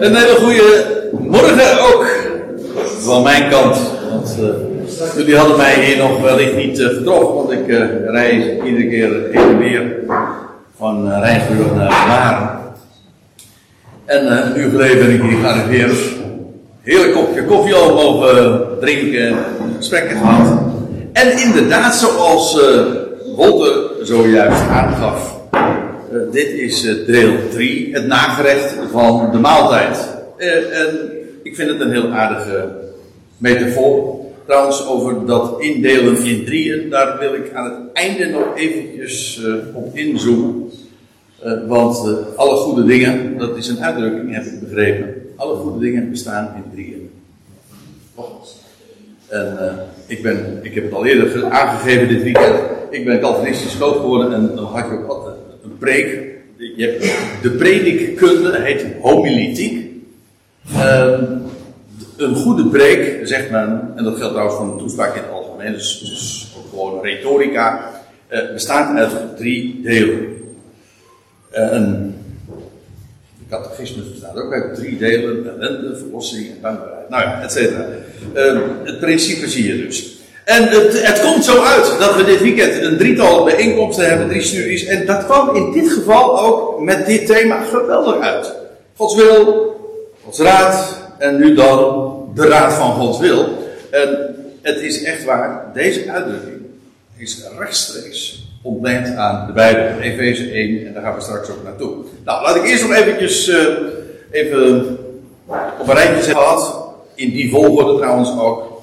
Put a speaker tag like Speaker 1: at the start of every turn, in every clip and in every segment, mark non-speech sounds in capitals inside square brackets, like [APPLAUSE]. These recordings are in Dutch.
Speaker 1: Een hele goede morgen ook van mijn kant. Want, uh, jullie hadden mij hier nog wellicht niet uh, getroffen, want ik uh, rij iedere keer heen en weer van uh, Rijnsburg naar Maren. En een uur geleden ben ik hier gearriveerd. Heerlijk kopje koffie al mogen drinken, gesprekken gehad. En inderdaad, zoals Wolter zojuist aangaf, uh, dit is uh, deel 3, het nagerecht van de maaltijd. Uh, en ik vind het een heel aardige metafoor. Trouwens, over dat indelen in drieën, daar wil ik aan het einde nog eventjes op inzoomen. want alle goede dingen, dat is een uitdrukking, heb ik begrepen. Alle goede dingen bestaan in drieën. En ik, ben, ik heb het al eerder aangegeven dit weekend. Ik ben Calvinistisch groot geworden en dan had je ook altijd preek. Je hebt de predikkunde, heet homiletiek. Um, een goede preek, zegt men, en dat geldt trouwens voor een toespraak in het algemeen, dus, dus ook gewoon retorica, uh, bestaat uit drie delen. Uh, een catechismus bestaat ook uit drie delen, ellende, verlossing en dankbaarheid. Nou ja, et cetera. Uh, het principe zie je dus. En het, het, komt zo uit dat we dit weekend een drietal bijeenkomsten hebben, drie studies. En dat kwam in dit geval ook met dit thema geweldig uit. Gods wil, Gods raad en nu dan de raad van Gods wil. En het is echt waar, deze uitdrukking is rechtstreeks ontleend aan de Bijbel, Efeze 1, en daar gaan we straks ook naartoe. Nou, laat ik eerst nog eventjes uh, even op een rijtje zetten in die volgorde trouwens ook.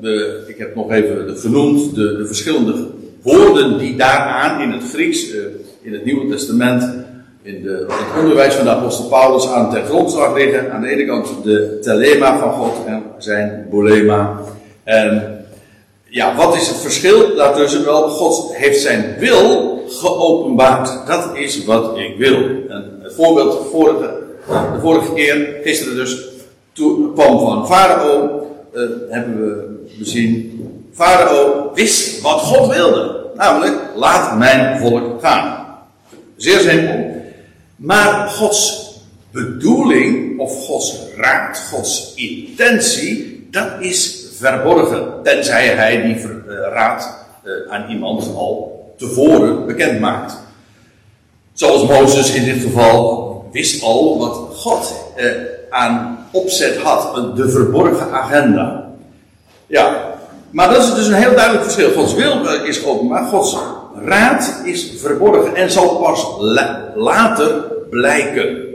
Speaker 1: De, ik heb nog even genoemd de, de, verschillende woorden die daaraan in het Grieks, uh, in het Nieuwe Testament, in de, het onderwijs van de apostel Paulus aan ten grondslag liggen. Aan de ene kant de telema van God en zijn bolema. En ja, wat is het verschil daartussen? Wel, God heeft zijn wil geopenbaard. Dat is wat ik wil. En het voorbeeld vorige, de vorige keer, gisteren dus, toen kwam van Farao, uh, hebben we bezien. Farao wist wat God wilde. Namelijk, laat mijn volk gaan. Zeer simpel. Maar Gods bedoeling, of Gods raad, Gods intentie, dat is verborgen. Tenzij hij die raad uh, aan iemand al tevoren bekend maakt. Zoals Mozes in dit geval wist al wat God uh, aan opzet had, de verborgen agenda. Ja, maar dat is dus een heel duidelijk verschil. Gods wil is openbaar, Gods raad is verborgen en zal pas la later blijken.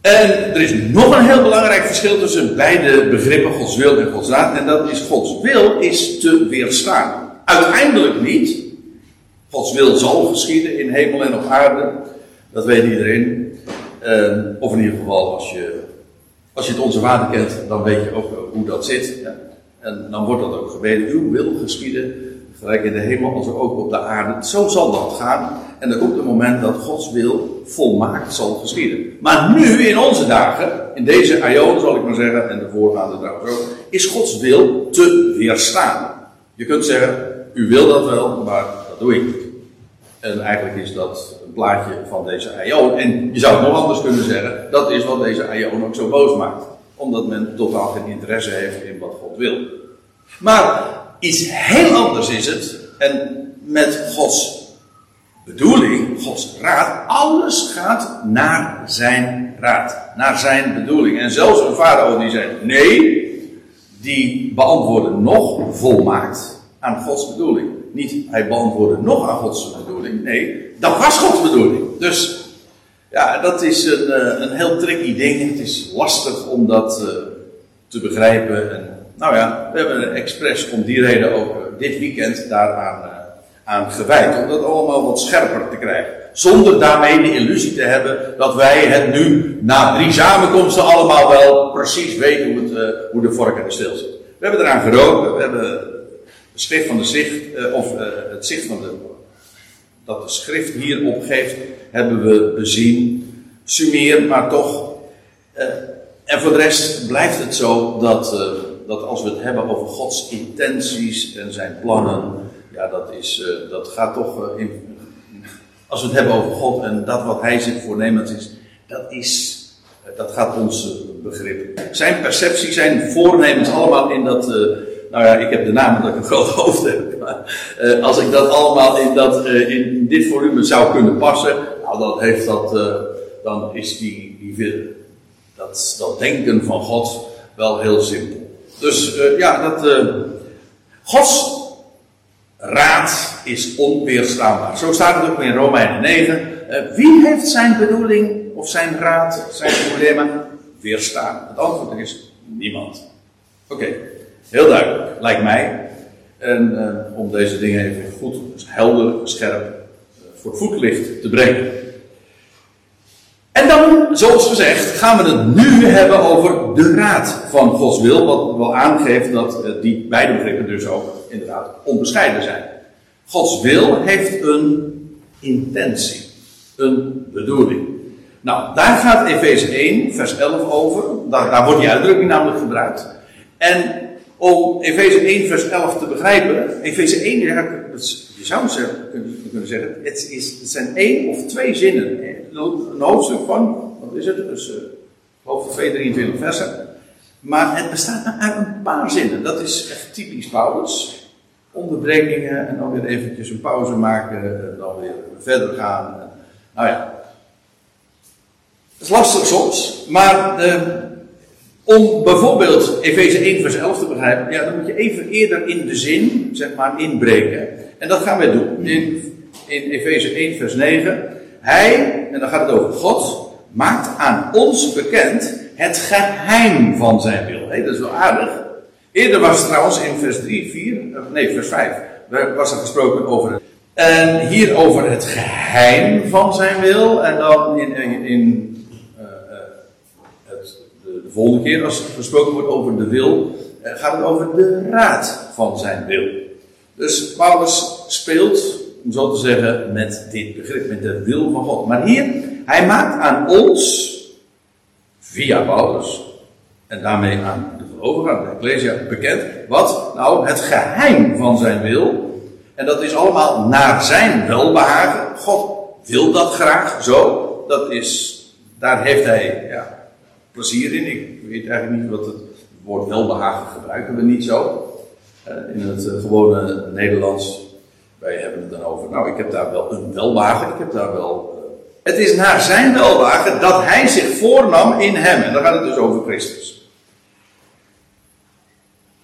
Speaker 1: En er is nog een heel belangrijk verschil tussen beide begrippen, Gods wil en Gods raad. En dat is Gods wil is te weerstaan. Uiteindelijk niet. Gods wil zal geschieden in hemel en op aarde. Dat weet iedereen. Uh, of in ieder geval als je als je het onze vader kent, dan weet je ook hoe dat zit. Ja. En dan wordt dat ook gebeden. Uw wil geschieden, gelijk in de hemel als ook op de aarde. Zo zal dat gaan. En er komt een moment dat Gods wil volmaakt zal geschieden. Maar nu, in onze dagen, in deze aion zal ik maar zeggen, en de voorgaande trouwens ook, is Gods wil te weerstaan. Je kunt zeggen, u wil dat wel, maar dat doe ik niet. En eigenlijk is dat een plaatje van deze Aion. En je zou het nog anders kunnen zeggen, dat is wat deze Aion ook zo boos maakt. Omdat men totaal geen interesse heeft in wat God wil. Maar iets heel anders is het, en met Gods bedoeling, Gods raad, alles gaat naar zijn raad, naar zijn bedoeling. En zelfs een farao die zei nee, die beantwoordde nog volmaakt aan Gods bedoeling. Niet hij beantwoordde nog aan Gods bedoeling. Nee, dat was Gods bedoeling. Dus ja, dat is een, eh, een heel tricky ding. Het is lastig om dat uh, te begrijpen. En, nou ja, we hebben expres om die reden ook uh, dit weekend daaraan aan gewijd. Om dat allemaal wat scherper te krijgen. Zonder daarmee de illusie te hebben dat wij het nu na drie samenkomsten allemaal wel precies weten hoe, het, hoe de vork en de stil zit. We hebben eraan geroken. We hebben schrift van de zicht, uh, of uh, het zicht van de, dat de schrift hier opgeeft, hebben we bezien. Sumeer, maar toch. Uh, en voor de rest blijft het zo dat, dat als we het hebben over Gods intenties en zijn plannen, ja, dat, is, dat gaat toch in, Als we het hebben over God en dat wat Hij zich voornemens is, dat is, dat gaat ons begrip. Zijn perceptie, zijn voornemens allemaal in dat, nou ja, ik heb de naam dat ik een groot hoofd heb. Maar als ik dat allemaal in, dat, in dit volume zou kunnen passen, nou dan heeft dat, dan is die, die, dat, dat denken van God wel heel simpel. Dus ja, dat, Gods raad is onweerstaanbaar. Zo staat het ook in Romeinen 9. Uh, wie heeft zijn bedoeling of zijn raad, zijn problemen weerstaan? Het antwoord is niemand. Oké, heel duidelijk, lijkt mij. En uh, om deze dingen even goed, helder, scherp uh, voor het voetlicht te brengen. En dan, zoals gezegd, gaan we het nu hebben over de raad van Gods wil. Wat wel aangeeft dat die beide begrippen dus ook inderdaad onbescheiden zijn. Gods wil heeft een intentie, een bedoeling. Nou, daar gaat Efeze 1, vers 11 over. Daar wordt die uitdrukking namelijk gebruikt. En om Efeze 1, vers 11 te begrijpen, Efeze 1, je zou kunnen zeggen, het, is, het zijn één of twee zinnen. Een hoofdstuk van, wat is het? Dus, geloof 2, 23 versen. Maar het bestaat uit een paar zinnen. Dat is echt typisch Paulus onderbrekingen en dan weer eventjes een pauze maken en dan weer verder gaan. Nou ja, het is lastig soms, maar eh, om bijvoorbeeld Efeze 1 vers 11 te begrijpen, ja, dan moet je even eerder in de zin, zeg maar, inbreken. En dat gaan wij doen. In, in Efeze 1 vers 9, hij, en dan gaat het over God, maakt aan ons bekend het geheim van zijn wil. Hey, dat is wel aardig. Eerder was het trouwens in vers 3, 4, nee, vers 5, was er gesproken over en hier over het geheim van zijn wil. En dan in, in uh, het, de, de, volgende keer, als gesproken wordt over de wil, uh, gaat het over de raad van zijn wil. Dus Paulus speelt, om zo te zeggen, met dit begrip, met de wil van God. Maar hier, hij maakt aan ons, via Paulus, en daarmee aan overgaan, de Ecclesia, bekend. Wat? Nou, het geheim van zijn wil. En dat is allemaal naar zijn welbehagen. God wil dat graag zo. Dat is, daar heeft hij ja, plezier in. Ik weet eigenlijk niet wat het woord welbehagen gebruiken we niet zo. Eh, in het eh, gewone Nederlands. Wij hebben het dan over. Nou, ik heb daar wel een welbehagen. Ik heb daar wel. Eh, het is naar zijn welbehagen dat hij zich voornam in hem. En dan gaat het dus over Christus.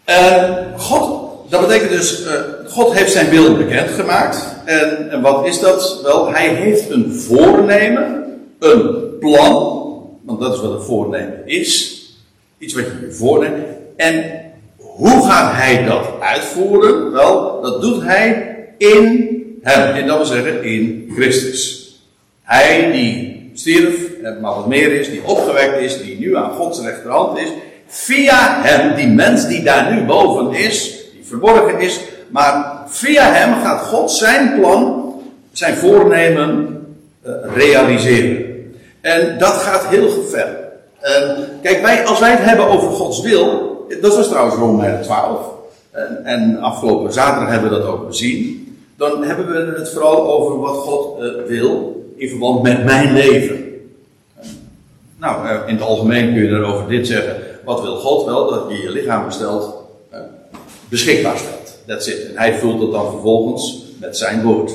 Speaker 1: En God, dat betekent dus, God heeft zijn wil bekendgemaakt. En, en wat is dat? Wel, hij heeft een voornemen, een plan, want dat is wat een voornemen is. Iets wat je je voorneemt. En hoe gaat hij dat uitvoeren? Wel, dat doet hij in hem. En dat wil zeggen in Christus. Hij die stierf, maar wat meer is, die opgewekt is, die nu aan Gods rechterhand is, Via hem, die mens die daar nu boven is, die verborgen is, maar via hem gaat God zijn plan, zijn voornemen uh, realiseren. En dat gaat heel ver. Uh, kijk, wij, als wij het hebben over Gods wil, dat was trouwens Romeinen 12, en, en, afgelopen zaterdag hebben we dat ook gezien, dan hebben we het vooral over wat God uh, wil in verband met mijn leven. Nou, in het algemeen kun je daarover dit zeggen. Wat wil God wel? Dat je je lichaam bestelt, uh, beschikbaar stelt. That's it. En hij vult het dan vervolgens met zijn woord.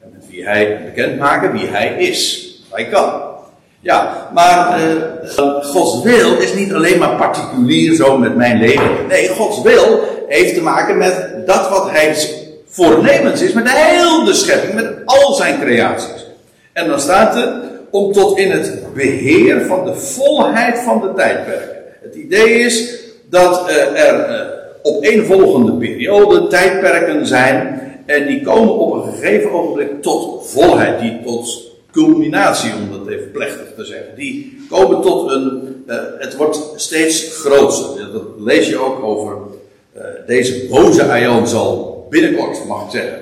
Speaker 1: En met wie hij bekend maken wie hij is. Hij kan. Ja, maar uh, Gods wil is niet alleen maar particulier zo met mijn leven. Nee, Gods wil heeft te maken met dat wat hij voornemens is met de hele schepping, met al zijn creaties. En dan staat er om tot in het beheer van de volheid van de tijdperken. Het idee is dat uh, er uh, op een volgende periode tijdperken zijn en die komen op een gegeven ogenblik tot volheid, die tot culminatie, om dat even plechtig te zeggen. Die komen tot een, uh, het wordt steeds groter. Dat lees je ook over deze boze aion zal binnenkort, mag ik zeggen,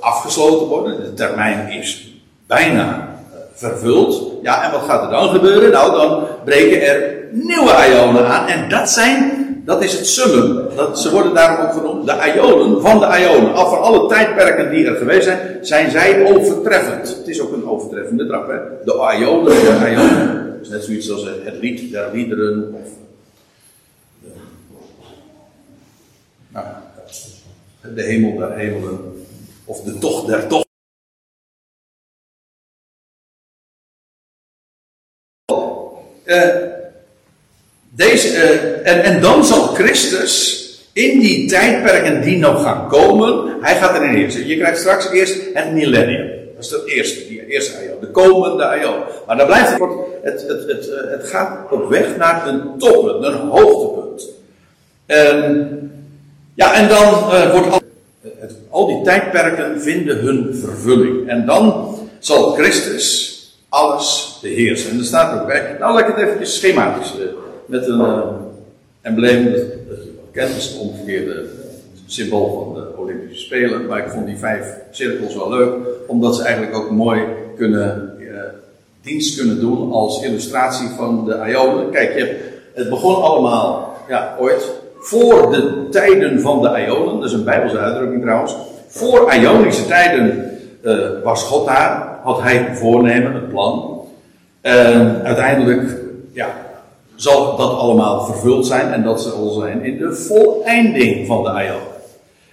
Speaker 1: afgesloten worden. De termijn is bijna vervuld. Ja, en wat gaat er dan gebeuren? Nou, dan breken er nieuwe ionen aan. En dat zijn dat is het summum. Dat, ze worden daarom ook genoemd de Ionen van de Ionen. Al van alle tijdperken die er geweest zijn, zijn zij overtreffend. Het is ook een overtreffende trap. Hè? De Ionen, de Ionen. Dat net zoiets als het lied der liederen. Of de, nou, de hemel der hemelen. Of de tocht der tocht. Uh, deze, uh, en, en dan zal Christus in die tijdperken die nog gaan komen, hij gaat erin heersen. Je krijgt straks eerst het millennium. Dat is de eerste, die eerste aion, de komende aion. Maar dan blijft het, het, het, het, eh, het gaat op weg naar een toppunt, een hoogtepunt. En, ja, en dan uh, wordt al, het, al die tijdperken vinden hun vervulling. En dan zal Christus alles beheersen. En er staat ook bij, nou laat ik het even schematisch uh, met een uh, embleem, dat, dat kent, is omgekeerde symbool van de Olympische Spelen. Maar ik vond die vijf cirkels wel leuk, omdat ze eigenlijk ook mooi kunnen, uh, dienst kunnen doen als illustratie van de Ionen. Kijk, je hebt, het begon allemaal, ja, ooit, voor de tijden van de Ionen, dat is een Bijbelse uitdrukking trouwens. Voor Ionische tijden was God daar, had hij een voornemen, een plan. En uiteindelijk, ja, zal dat allemaal vervuld zijn en dat zal zijn in de voleinding van de Aion.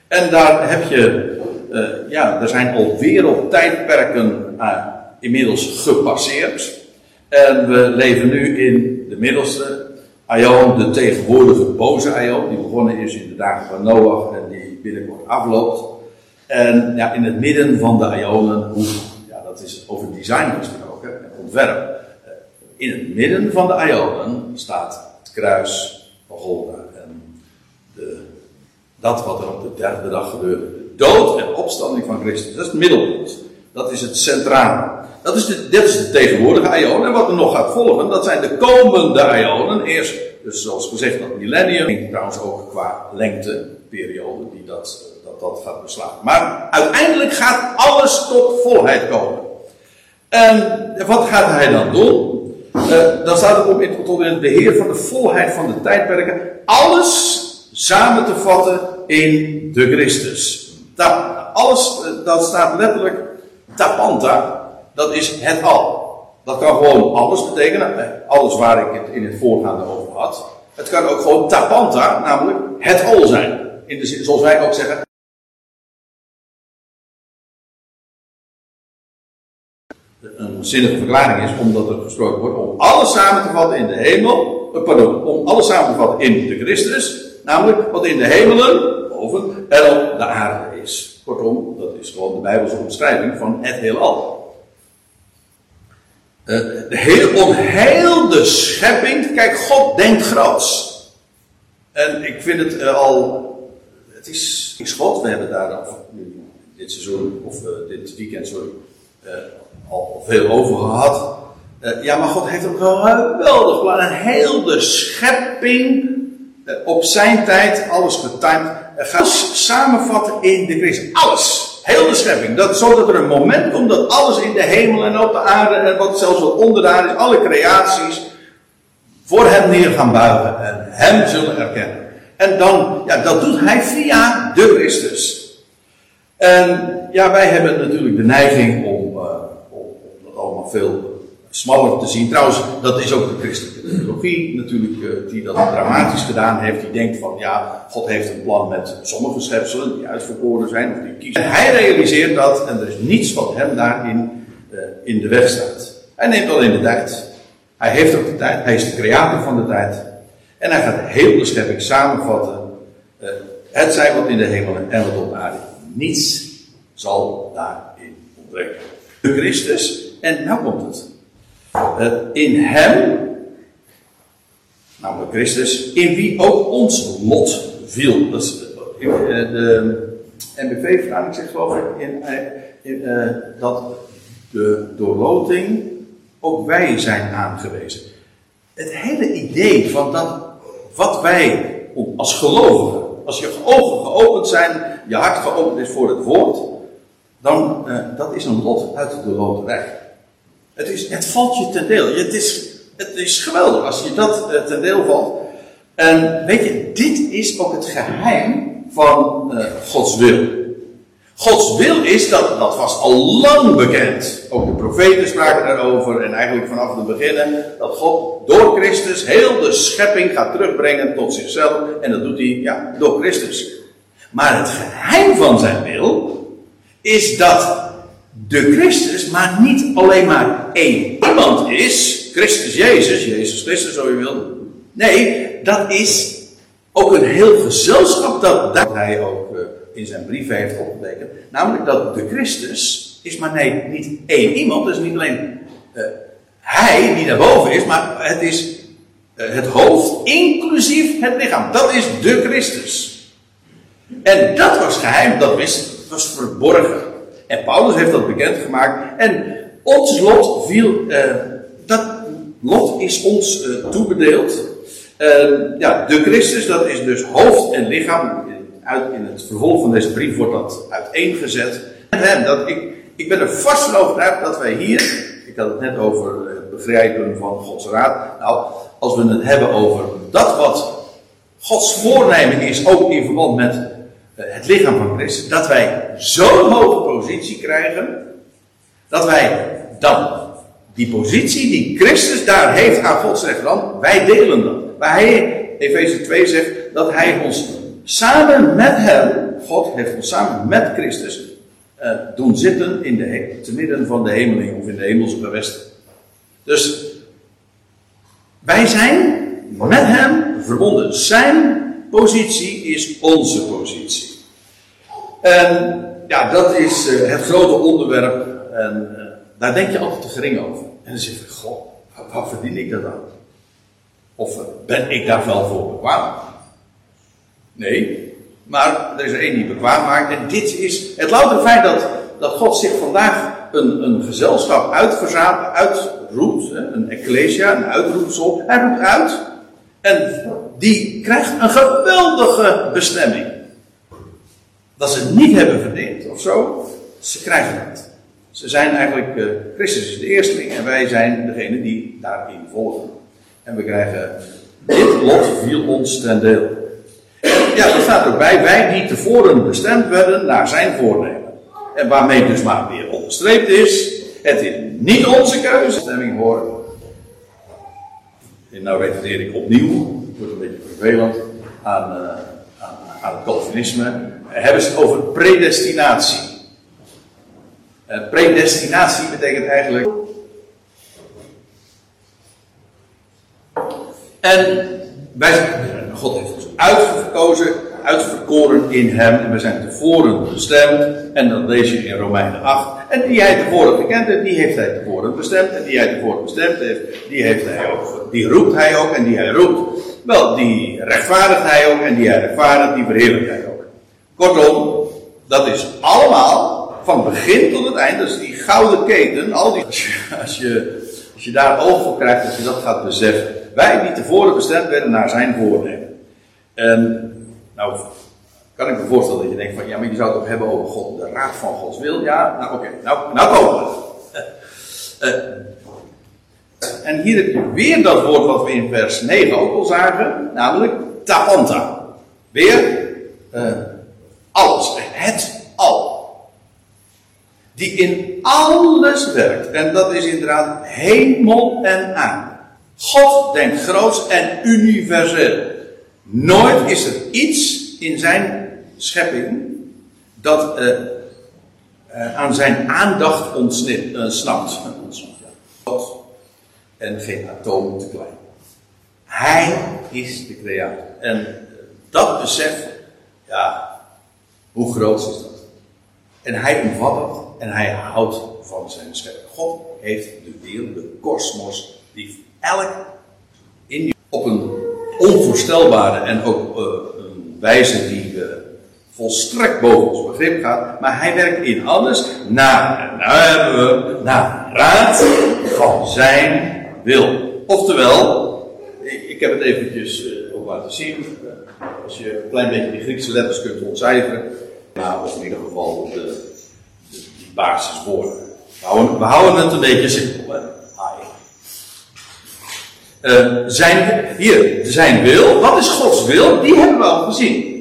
Speaker 1: En daar heb je, uh, ja, er zijn al wereldtijdperken uh, inmiddels gepasseerd. En we leven nu in de middelste Aion, de tegenwoordige boze Aion, die begonnen is in de dagen van Noach en die binnenkort afloopt. En ja, in het midden van de Ionen, ja, dat is over design gesproken, ontwerp in het midden van de Ionen staat het kruis van Golda. En de, dat wat er op de derde dag gebeurde. De dood en opstanding van Christus. Dat is het middelpunt. Dat is het centrale. Dat is de, dit is de tegenwoordige Ionen. En wat er nog gaat volgen, dat zijn de komende Ionen. Eerst, dus zoals gezegd, dat millennium. Trouwens ook qua lengteperiode die dat, dat, dat gaat beslaan. Maar uiteindelijk gaat alles tot volheid komen. En wat gaat hij dan doen? Uh, dan staat het op tot in het beheer van de volheid van de tijdperken. Alles samen te vatten in de Christus. Dat, alles, uh, dat staat letterlijk tapanta. Dat is het al. Dat kan gewoon alles betekenen. Eh, alles waar ik het in het voorgaande over had. Het kan ook gewoon tapanta, namelijk het al zijn. In de zin, zoals wij ook zeggen, zinnige verklaring is, omdat er gesproken wordt om alles samen te vatten in de hemel, eh, pardon, om alles samen te vatten in de Christus, namelijk wat in de hemelen, boven, en op de aarde is. Kortom, dat is gewoon de Bijbelse omschrijving van het heelal. Uh, de heel onheilde schepping, kijk, God denkt groots. En ik vind het uh, al, het is, is God, we hebben daar dit seizoen, of dit weekend, sorry, al veel over gehad. Uh, ja, maar God heeft een geweldig plan. Een heel de schepping uh, op zijn tijd, alles getimed. Uh, gaat samenvatten in de Christus. Alles. Heel de schepping. Dat, zodat er een moment komt dat alles in de hemel en op de aarde en wat zelfs wat onder de aarde is, alle creaties, voor hem neer gaan buigen en hem zullen erkennen. En dan, ja, dat doet hij via de Christus. En ja, wij hebben natuurlijk de neiging om veel smaller te zien. Trouwens, dat is ook de christelijke theologie natuurlijk, uh, die dat dramatisch gedaan heeft. Die denkt van, ja, God heeft een plan met sommige schepselen die uitverkoren zijn, of die kiezen. En hij realiseert dat, en er is niets wat hem daarin uh, in de weg staat. Hij neemt alleen de tijd. Hij heeft ook de tijd. Hij is de creator van de tijd. En hij gaat heel de schepping samenvatten. Uh, het zij wat in de hemelen en wat op de aarde. Niets zal daarin ontbreken. De Christus en nou komt het. Uh, in hem, namelijk Christus, in wie ook ons lot viel. Dat is, uh, de MBV-vertaling zegt geloof ik in, in, dat de doorloting ook wij zijn aangewezen. Het hele idee van dat wat wij als gelovigen, als je ogen geopend zijn, je hart geopend is voor het woord, dan uh, dat is een lot uit de loterij. Het, is, valt je ten deel. Het is, het is geweldig als je dat uh, ten deel valt. En weet je, dit is ook het geheim van uh, Gods wil. Gods wil is, dat, dat was al lang bekend. Ook de profeten spraken daarover. En eigenlijk vanaf het begin. Dat God door Christus heel de schepping gaat terugbrengen tot zichzelf. En dat doet hij ja, door Christus. Maar het geheim van zijn wil. Is dat de Christus maar niet alleen maar één iemand is. Christus Jezus. Jezus Christus zo je wil. Nee, dat is ook een heel gezelschap dat, hij ook uh, in zijn brief heeft opgetekend. Namelijk dat de Christus is maar nee, niet één iemand. Dus niet alleen uh, hij die daarboven is, maar het is uh, het hoofd inclusief het lichaam. Dat is de Christus. En dat was geheim, dat was verborgen. En Paulus heeft dat bekendgemaakt. En ons lot viel, dat lot is ons toebedeeld. Uh, ja, de Christus, dat is dus hoofd en lichaam. Uit, in het vervolg van deze brief wordt dat uiteengezet. En dat, ik, ik ben er vast van overtuigd dat wij hier, ik had het net over het begrijpen van Gods raad. Nou, als we het hebben over dat wat Gods voornemen is, ook in verband met uh, het lichaam van Christus, dat wij zo'n hoge positie krijgen, dat wij dan die positie die Christus daar heeft aan Gods rechterhand, wij delen dat. Waar hij, Efeze 2 zegt, dat hij ons samen met hem, God heeft ons samen met Christus, uh, doen zitten in de, te midden van de hemeling of in de hemelse gewesten. Dus wij zijn met hem verbonden. Zijn positie is onze positie. En ja, dat is uh, het grote onderwerp. En uh, daar denk je altijd te gering over. En dan zeg je, goh, wat verdien ik dat dan? Of ben ik daar wel voor bekwaam? Nee. Maar er is er één die bekwaam maakt. En dit is het loutere feit dat, dat God zich vandaag een, een gezelschap uitverzamelt, uitroept. Een ecclesia, een uitroepsel. Hij roept uit. En die krijgt een geweldige bestemming. Dat ze niet hebben verdiend of zo. Ze krijgen het. Ze zijn eigenlijk, uh, Christus is de eersteling en wij zijn degene die daarin volgen. En we krijgen, dit lot viel ons ten deel. Ja, er staat ook bij, wij die tevoren bestemd werden naar zijn voornemen. En waarmee dus maar weer onderstreept is, het is niet onze keuze, stemming horen. Nou refereer ik opnieuw, het wordt een beetje vervelend, aan, uh, aan, het Calvinisme. Hebben ze het over predestinatie. Uh, predestinatie betekent eigenlijk En wij, God heeft ons uitgekozen, uitverkoren in hem. En we zijn tevoren bestemd. En dat lees je in Romeinen 8. En die hij tevoren gekend heeft, die heeft hij tevoren bestemd. En die hij tevoren bestemd heeft, die, heeft hij ook, die roept hij ook en die hij roept. Wel, die rechtvaardigt hij ook en die hij rechtvaardigt, die verheerlijkt hij ook. Kortom, dat is allemaal van begin tot het eind. Dus die gouden keten, al die, als je, als je, als je daar oog voor krijgt, als je dat gaat beseffen. Wij die tevoren bestemd werden naar zijn voornemen. En nou, kan ik me voorstellen dat je denkt van, ja, maar je zou het ook hebben over God, de raad van Gods wil. Ja, nou oké, nou, nou komen we. Uh, [LAUGHS] en hier weer dat woord wat we in vers 9 ook al zagen, namelijk tapanta. Weer uh, alles, het al. Die in alles werkt. En dat is inderdaad hemel en aarde. God denkt groots en universeel. Nooit is er iets in zijn schepping dat uh, uh, aan zijn aandacht ontsnapt. God en geen atoom te klein. Hij is de creator. En dat besef, ja, hoe groot is dat? En hij omvat het en hij houdt van zijn schepping. God heeft de wereld, de kosmos, die elk in op een onvoorstelbare en ook uh, een wijze die uh, volstrekt boven ons begrip gaat. Maar hij werkt in alles naar, nou we, naar raad van zijn wil. Oftewel, ik, heb het eventjes uh, ook laten zien. als je een klein beetje die Griekse letters kunt ontcijferen. Nou, of in ieder geval de, de, basiswoorden. We houden, het een beetje simpel. Uh, zijn, hier, zijn wil. Wat is Gods wil? Die hebben we al gezien.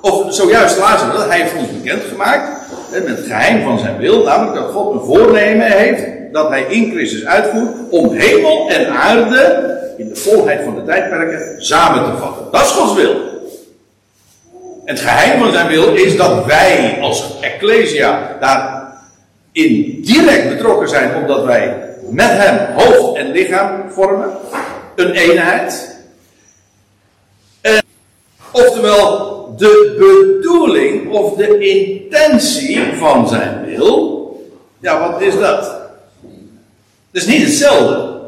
Speaker 1: Of zojuist we dat. Hij heeft ons bekendgemaakt. Met het geheim van zijn wil. Namelijk dat God een voornemen heeft. Dat hij in Christus uitvoert. Om hemel en aarde. In de volheid van de tijdperken. Samen te vatten. Dat is Gods wil. En het geheim van zijn wil is dat wij als Ecclesia daarin direct betrokken zijn, omdat wij met hem hoofd en lichaam vormen. Een eenheid. En, oftewel, de bedoeling of de intentie van zijn wil. Ja, wat is dat? Het is niet hetzelfde.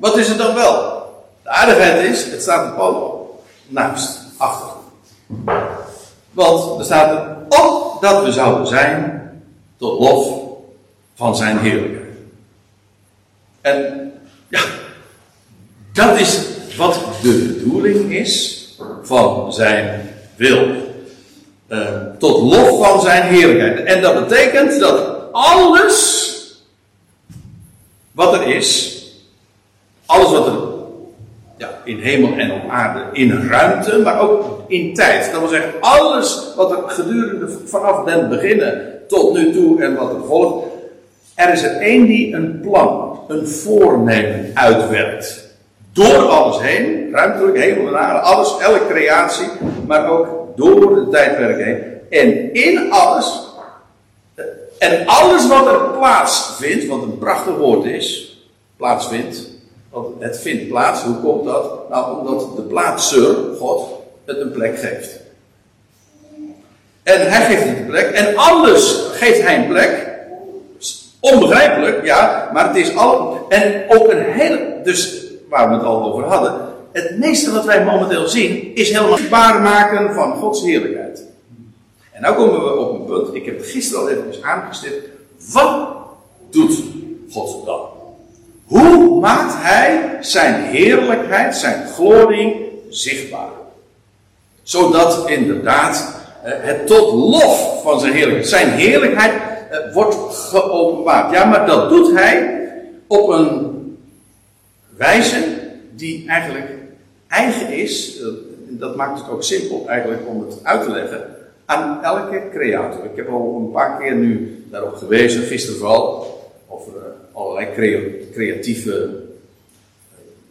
Speaker 1: Wat is het dan wel? De aardigheid is, het staat er pal naast, achter. Want er staat op dat we zouden zijn tot lof van zijn heerlijkheid. En ja, dat is wat de bedoeling is van zijn wil. Uh, tot lof van zijn heerlijkheid. En dat betekent dat alles wat er is, alles wat er ja, in hemel en op aarde, in ruimte, maar ook in tijd. Dat wil zeggen, alles wat er gedurende vanaf den beginnen tot nu toe en wat er volgt. Er is er één die een plan, een voornemen uitwerkt. Door alles heen, ruimtelijk, hemel en aarde, alles, elke creatie, maar ook door de tijdperk heen. En in alles, en alles wat er plaatsvindt, wat een prachtig woord is, plaatsvindt, want het vindt plaats. Hoe komt dat? Nou, omdat de plaatser, God, het een plek geeft. En hij geeft het een plek. En alles geeft hij een plek. Onbegrijpelijk, ja. Maar het is al. En ook een hele. Dus waar we het al over hadden. Het meeste wat wij momenteel zien. Is helemaal zichtbaar maken van Gods heerlijkheid. En nu komen we op een punt. Ik heb het gisteren al even aangestipt. Wat doet God dan? Hoe maakt hij zijn heerlijkheid, zijn glorie zichtbaar? Zodat inderdaad eh, het tot lof van zijn heerlijkheid, zijn heerlijkheid wordt geopenbaard. Ja, maar dat doet hij op een wijze die eigenlijk eigen is. Eh, dat maakt het ook simpel eigenlijk om het uit te leggen aan elke creator. Ik heb al een paar keer nu daarop gewezen, gisteren vooral, over allerlei creatieve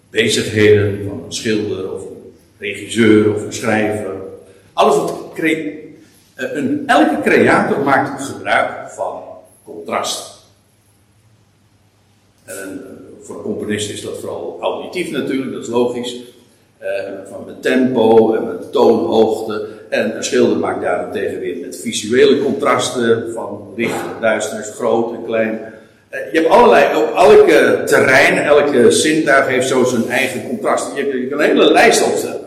Speaker 1: bezigheden van een schilder of een regisseur of een schrijver. Alles wat cre eh, een, elke creator maakt gebruik van contrast. En eh, voor een componist is dat vooral auditief natuurlijk, dat is logisch. Uh, van met tempo en met toonhoogte. En een schilder maakt daarentegen weer met visuele contrasten van licht en duisternis, groot en klein. Eh, je hebt allerlei, op elke terrein, elke zintuig heeft zo zijn eigen contrast. Je, kan een hele lijst opstellen.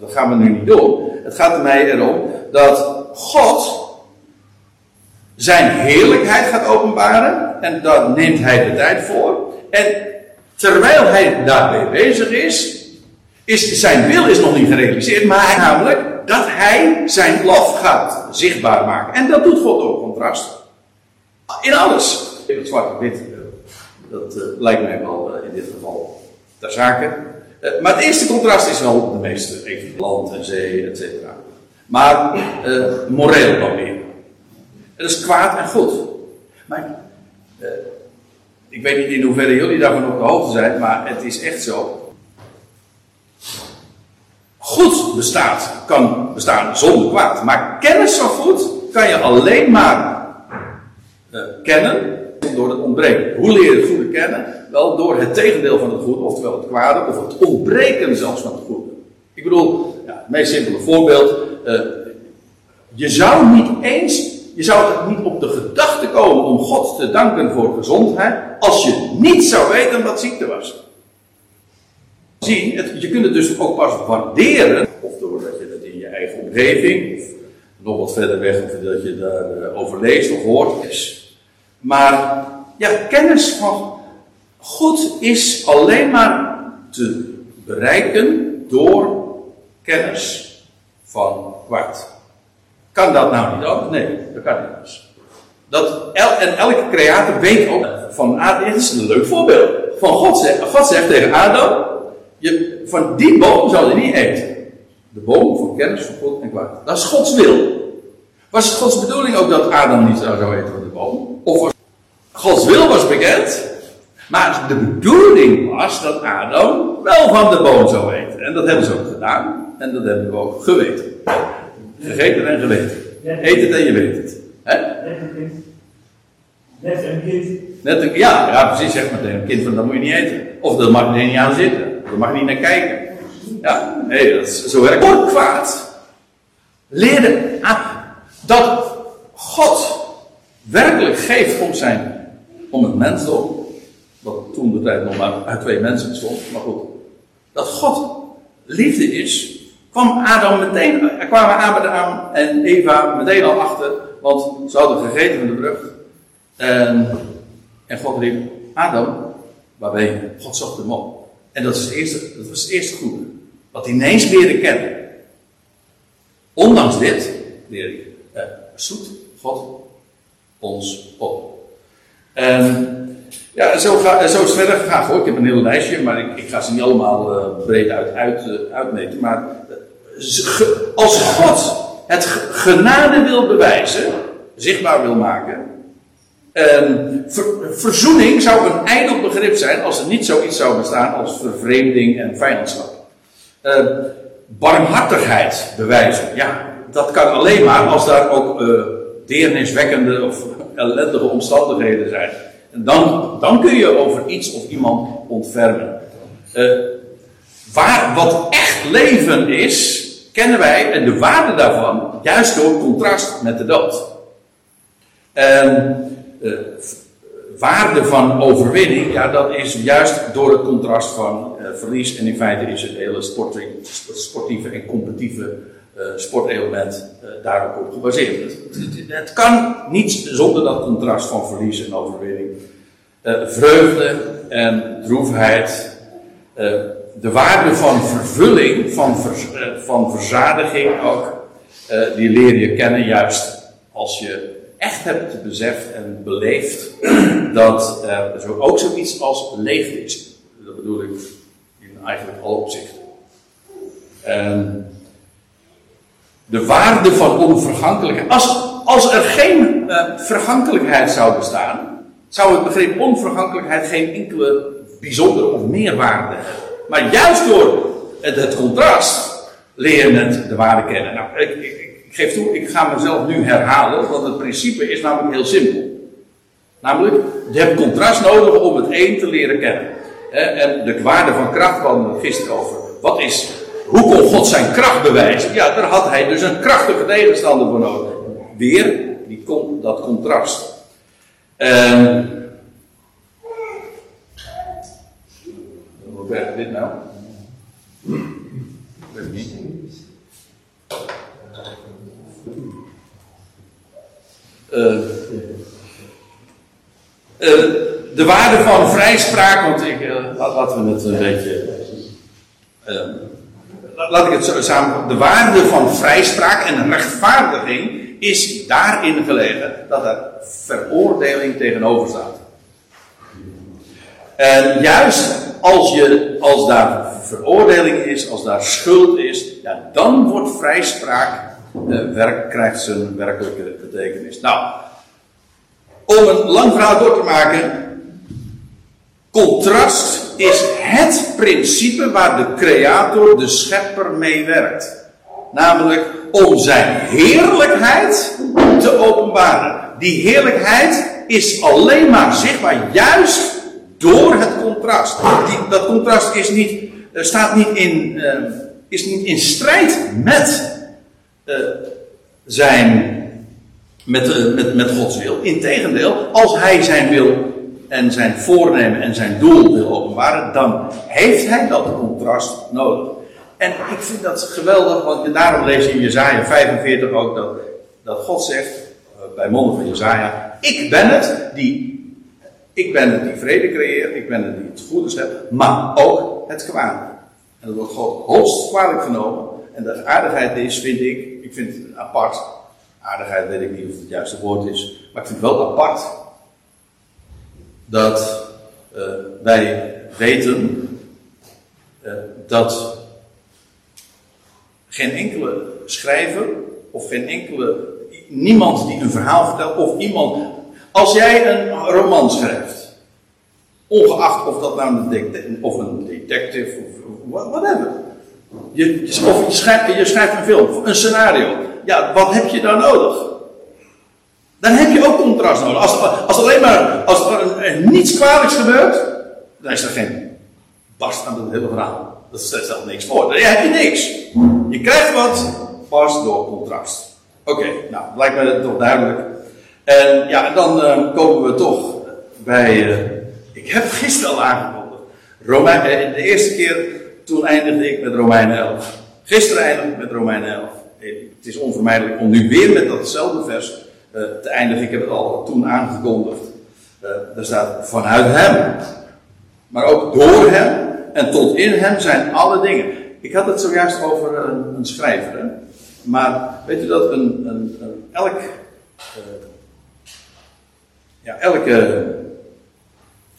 Speaker 1: Dat gaan we nu niet doen. Het gaat mij erom dat God zijn heerlijkheid gaat openbaren. En daar neemt hij de tijd voor. En terwijl hij daarmee bezig is, is zijn wil is nog niet gerealiseerd. Maar namelijk dat hij zijn lof gaat zichtbaar maken. En dat doet God ook contrast. In alles het zwart wit, eh, dat uh, lijkt mij wel uh, in dit geval ter zake. Uh, maar het eerste contrast is wel de meeste, even land en zee, et cetera. Maar moreel dan weer. Het is kwaad en goed. Maar ik weet niet in hoeverre jullie daarvan op de hoogte zijn, maar het is echt zo. Goed bestaat, kan bestaan zonder kwaad. Maar kennis van goed kan je alleen maar kennen door het ontbreken. Hoe leer je het goede kennen? Wel door het tegendeel van het goede, oftewel het kwade, of het ontbreken zelfs van het goede. Ik bedoel, ja, het meest simpele voorbeeld. Uh, je zou niet eens, je zou niet op de gedachte komen om God te danken voor gezondheid, als je niet zou weten wat ziekte was. Het, je kunt het dus ook pas waarderen, of doordat je het in je eigen omgeving, of nog wat verder weg, of dat je daarover uh, leest of hoort, is maar ja, kennis van God is alleen maar te bereiken door kennis van kwaad. Kan dat nou niet ook? Nee, dat kan niet anders. Dat en elke creator weet ook van, ah, dit is een leuk voorbeeld. van God zegt, God zegt tegen Adam, je, van die boom zal je niet eten. De boom van kennis van God en kwaad. Dat is Gods wil. Was het Gods bedoeling ook dat Adam niet zou eten van de boom? Of Gods wil was bekend, maar de bedoeling was dat Adam wel van de boom zou eten. En dat hebben ze ook gedaan. En dat hebben we ook geweten. Gegeten en geweten. Eet het en je weet het. He?
Speaker 2: Net een kind. Net een kind.
Speaker 1: Net een, ja, ja, precies, zeg maar tegen een kind van dat moet je niet eten. Of dat mag je niet aan zitten. Daar mag je niet naar kijken. Ja, nee, dat is, zo werkt het. kwaad. Leerde ah, dat God werkelijk geeft om zijn, om het mensdom, wat toen de tijd nog maar uit twee mensen bestond, maar goed. Dat God liefde is, kwam Adam meteen, er kwamen Adam en Eva meteen al achter, want ze hadden gegeten van de vrucht. En, en God riep, Adam, waar ben je? God zocht hem op. En dat, is het eerste, dat was het eerste goede. Wat hij ineens leerde kennen. Ondanks dit leerde ik, eh, zoet God ons op. En ja, zo, ga, zo is het verder gegaan hoor. Ik heb een heel lijstje, maar ik, ik ga ze niet allemaal uh, breed uit, uit, uh, uitmeten. Maar uh, als God het genade wil bewijzen, zichtbaar wil maken. Ver, verzoening zou een ijdel begrip zijn als er niet zoiets zou bestaan als vervreemding en vijandschap. barmhartigheid bewijzen, ja, dat kan alleen maar als daar ook deerniswekkende of ellendige omstandigheden zijn. En dan, dan kun je over iets of iemand ontfermen. Uh, waar, wat echt leven is, kennen wij en de waarde daarvan juist door contrast met de dood. En uh, waarde van overwinning, ja, dat is juist door het contrast van uh, verlies. En in feite is het hele sportieve en competitieve sportelement uh, daarop op gebaseerd. Het, kan niet zonder dat contrast van verlies en overwinning. Uh, vreugde en droefheid. de waarde van vervulling, van, van verzadiging ook. die leer je kennen juist als je echt hebt beseft en beleefd [CLEARS THROAT] dat er zo ook zoiets als leegte is. Dat bedoel ik in eigenlijk alle opzichten. En de waarde van onvergankelijkheid. Als, als er geen uh, vergankelijkheid zou bestaan, zou het begrip onvergankelijkheid geen enkele bijzondere of meerwaarde hebben. Maar juist door het, contrast leer je het de waarde kennen. Nou, ik, ik, ik, geef toe, ik ga mezelf nu herhalen, want het principe is namelijk heel simpel. Namelijk, je hebt contrast nodig om het een te leren kennen. En de waarde van kracht kwam gisteren over. Wat is hoe kon God zijn kracht bewijzen? Ja, daar had hij dus een krachtige tegenstander voor nodig. Weer die, dat contrast. Um, hoe werkt dit nou? Ik het niet. Uh, de waarde van vrijspraak, want ik, uh, laten we het een beetje laat ik het zo samen. De waarde van vrijspraak en rechtvaardiging is daarin gelegen dat er veroordeling tegenover staat. En juist als, je, als daar veroordeling is, als daar schuld is, ja, dan wordt vrijspraak, eh, werk, krijgt zijn werkelijke betekenis. Nou, om een lang verhaal kort te maken, contrast is het principe waar de creator, de schepper, mee werkt. Namelijk om zijn heerlijkheid te openbaren. Die heerlijkheid is alleen maar zichtbaar juist door het contrast. Die, dat contrast is niet, uh, staat niet in, uh, is niet in strijd met uh, zijn, met, met, met Gods wil. Integendeel, als hij zijn wil en zijn voornemen en zijn doel wil openbaren, dan heeft hij dat contrast nodig. En ik vind dat geweldig, want daarom lees je in Jezaja 45 ook dat, dat God zegt, eh, bij monden van Jezaja, ik ben het die, ik ben het die vrede creëert, ik ben het die het goede schept, maar ook het kwade. En dat wordt God hoogst kwalijk genomen. En de aardigheid is, vind ik, ik vind het apart, aardigheid weet ik niet of het het juiste woord is, maar ik vind het wel apart dat uh, wij weten uh, dat geen enkele schrijver of geen enkele niemand die een verhaal vertelt of iemand als jij een roman schrijft ongeacht of dat nou een, of een detective of whatever je, of je schrijft, je schrijft een film een scenario ja wat heb je dan nodig dan heb je ook contrast nodig. Als, als alleen maar als er niets kwalijks gebeurt, dan is er geen barst aan het hele verhaal. Dat stelt niks voor. Dan heb je niks. Je krijgt wat pas door contrast. Oké, nou, lijkt me toch duidelijk. En ja, dan uh, komen we toch bij. Uh, ik heb gisteren al aangekondigd. Romein, uh, de eerste keer toen eindigde ik met Romeinen 11. Gisteren eindigde ik met Romeinen 11. Het is onvermijdelijk om nu weer met datzelfde vers te eindigen. Ik heb het al toen aangekondigd. er staat vanuit hem maar ook door hem en tot in hem zijn alle dingen. Ik had het zojuist over een, een schrijver. Maar weet u dat een, een, elk, ja, elke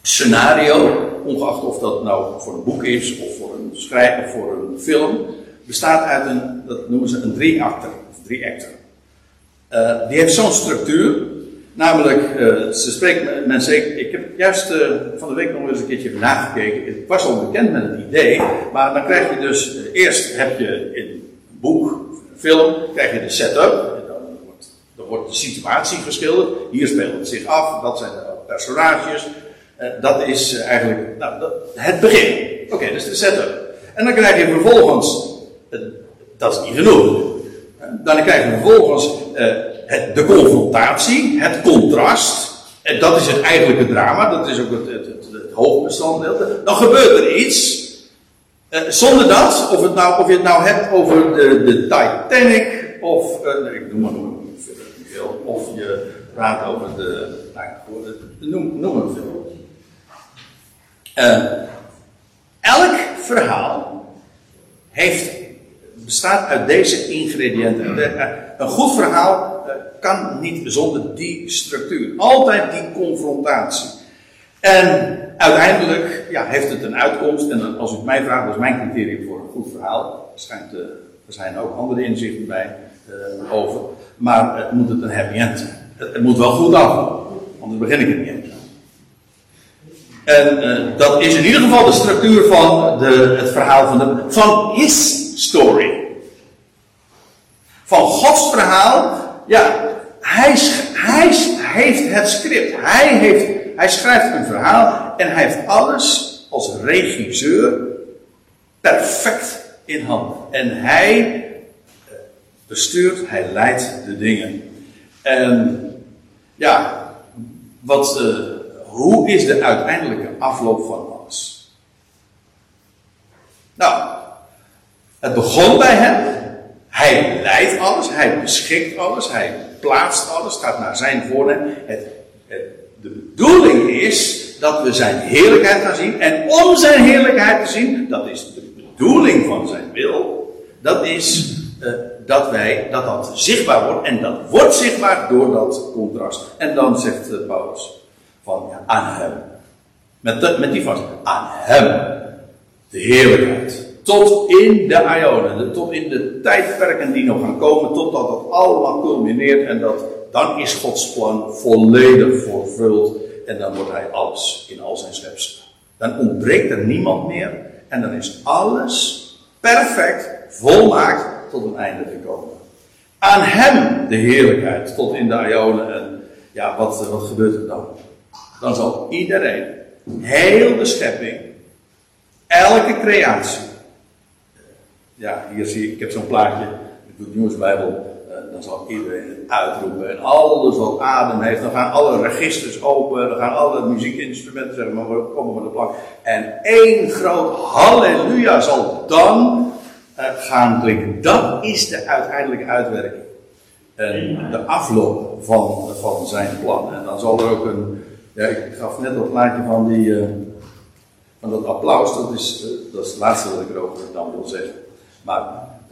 Speaker 1: scenario, ongeacht of dat nou voor een boek is of voor een schrijver voor een film, bestaat uit een, dat noemen ze een drie-acter of drie-acter. Uh, die heeft zo'n structuur Namelijk, uh, ze spreekt mensen. Ik heb juist uh, van de week nog eens een keertje nagekeken. Ik was al bekend met het idee. Maar dan krijg je dus. Eerst heb je in een boek, film, krijg je de setup. Dan wordt, dan wordt de situatie geschilderd. Hier speelt het zich af. Dat zijn de personages. dat is eigenlijk nou, het begin. Oké, okay, is de setup. En dan krijg je vervolgens. dat is niet genoeg. Dan krijg je vervolgens het, de confrontatie, het contrast. En dat is het eigenlijke drama, dat is ook het, het, het, hoofdbestanddeel. Dan gebeurt er iets. Eh, zonder dat, of, het nou, of je het nou hebt over de, de Titanic, of uh, ik noem maar veel, of je praat over de, nou, noem, noem maar elk verhaal heeft, bestaat uit deze ingrediënten. Een goed verhaal kan niet zonder die structuur. Altijd die confrontatie. En uiteindelijk ja, heeft het een uitkomst. En als u het mij vraagt, dat is mijn criterium voor een goed verhaal. Schijnt, uh, er zijn ook andere inzichten bij over. Maar het moet het een happy end zijn. Het, het moet wel goed af. Anders begin ik het niet. En uh, dat is in ieder geval de structuur van de, het verhaal van, de, van his story. Van Gods verhaal, ja, hij, hij heeft het script. Hij, heeft, hij schrijft een verhaal en hij heeft alles als regisseur perfect in hand. En hij eh, bestuurt, hij leidt de dingen. En ja, wat, uh, hoe is de uiteindelijke afloop van alles? Nou, het begon bij hem. Hij leidt alles, hij beschikt alles, hij plaatst alles, gaat naar zijn voornemen. Het, het, de bedoeling is dat we zijn heerlijkheid gaan zien. En om zijn heerlijkheid te zien, dat is de bedoeling van zijn wil. Dat is uh, dat wij, dat dat zichtbaar wordt. En dat wordt zichtbaar door dat contrast. En dan zegt uh, Paulus van aan hem. Met, met die vast. Aan hem. De heerlijkheid tot in de Ionen, tot in de tijdperken die nog gaan komen, totdat het allemaal culmineert en dat dan is Gods plan volledig vervuld en dan wordt hij alles in al zijn schepsel. Dan ontbreekt er niemand meer en dan is alles perfect, volmaakt tot een einde gekomen. Aan hem de heerlijkheid tot in de Ionen en ja, wat, wat gebeurt er dan? Dan zal iedereen, heel de schepping, elke creatie, ja, hier zie ik, ik heb zo'n plaatje, ik doe de nieuwsbijbel, uh, dan zal iedereen het uitroepen. En alles wat adem heeft, dan gaan alle registers open, dan gaan alle muziekinstrumenten zeg maar, komen van de plank. En één groot halleluja zal dan uh, gaan klinken. Dat is de uiteindelijke uitwerking. En de afloop van, van zijn plan. En dan zal er ook een, ja, ik gaf net dat plaatje van die, uh, van dat applaus, dat is, dat is het laatste wat ik erover dan wil zeggen. Maar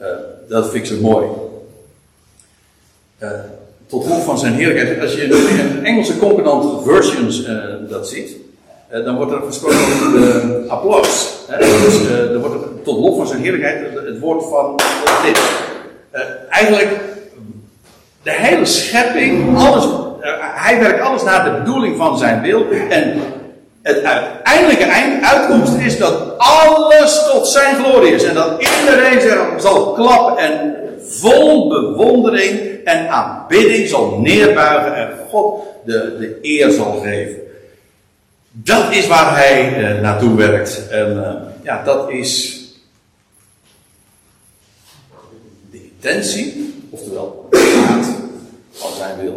Speaker 1: uh, dat vind ik zo mooi. Tot hoog van zijn heerlijkheid. Als je in Engelse concordant versions dat ziet, eh, dan wordt er gesproken over de applaus. Dus, eh, er wordt er tot lof van zijn heerlijkheid het, het woord van dit. Eh, eigenlijk, de hele schepping, alles, eh, hij werkt alles naar de bedoeling van zijn wil. En het uiteindelijke eind, uitkomst is dat alles tot zijn glorie is. En dat iedereen zal klappen en vol bewondering en aanbidding zal neerbuigen en God de, de eer zal geven. Dat is waar hij eh, naartoe werkt. En eh, ja, dat is de intentie, oftewel de van zijn wil.